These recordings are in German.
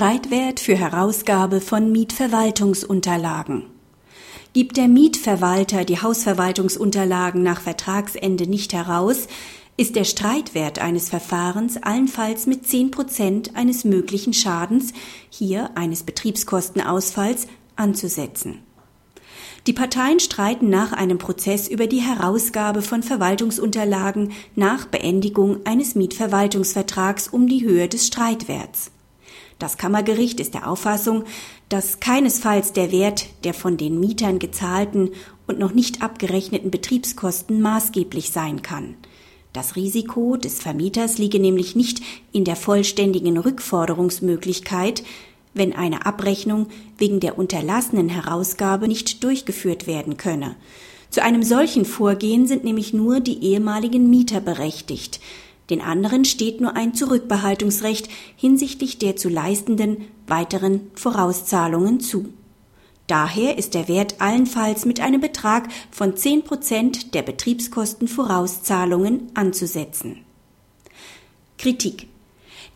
Streitwert für Herausgabe von Mietverwaltungsunterlagen. Gibt der Mietverwalter die Hausverwaltungsunterlagen nach Vertragsende nicht heraus, ist der Streitwert eines Verfahrens allenfalls mit 10 Prozent eines möglichen Schadens, hier eines Betriebskostenausfalls, anzusetzen. Die Parteien streiten nach einem Prozess über die Herausgabe von Verwaltungsunterlagen nach Beendigung eines Mietverwaltungsvertrags um die Höhe des Streitwerts. Das Kammergericht ist der Auffassung, dass keinesfalls der Wert der von den Mietern gezahlten und noch nicht abgerechneten Betriebskosten maßgeblich sein kann. Das Risiko des Vermieters liege nämlich nicht in der vollständigen Rückforderungsmöglichkeit, wenn eine Abrechnung wegen der unterlassenen Herausgabe nicht durchgeführt werden könne. Zu einem solchen Vorgehen sind nämlich nur die ehemaligen Mieter berechtigt, den anderen steht nur ein Zurückbehaltungsrecht hinsichtlich der zu leistenden weiteren Vorauszahlungen zu. Daher ist der Wert allenfalls mit einem Betrag von 10 Prozent der Betriebskostenvorauszahlungen anzusetzen. Kritik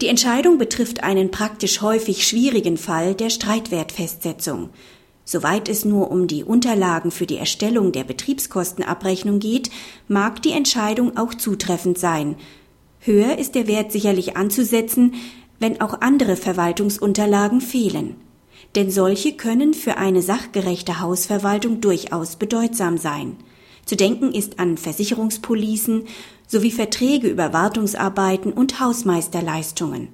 Die Entscheidung betrifft einen praktisch häufig schwierigen Fall der Streitwertfestsetzung. Soweit es nur um die Unterlagen für die Erstellung der Betriebskostenabrechnung geht, mag die Entscheidung auch zutreffend sein, Höher ist der Wert sicherlich anzusetzen, wenn auch andere Verwaltungsunterlagen fehlen. Denn solche können für eine sachgerechte Hausverwaltung durchaus bedeutsam sein. Zu denken ist an Versicherungspolicen sowie Verträge über Wartungsarbeiten und Hausmeisterleistungen.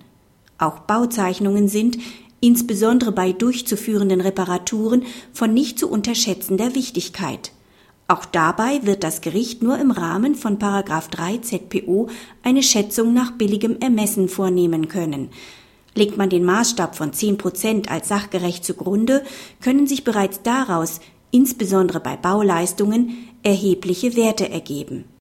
Auch Bauzeichnungen sind, insbesondere bei durchzuführenden Reparaturen, von nicht zu unterschätzender Wichtigkeit. Auch dabei wird das Gericht nur im Rahmen von 3 ZPO eine Schätzung nach billigem Ermessen vornehmen können. Legt man den Maßstab von 10 Prozent als sachgerecht zugrunde, können sich bereits daraus, insbesondere bei Bauleistungen, erhebliche Werte ergeben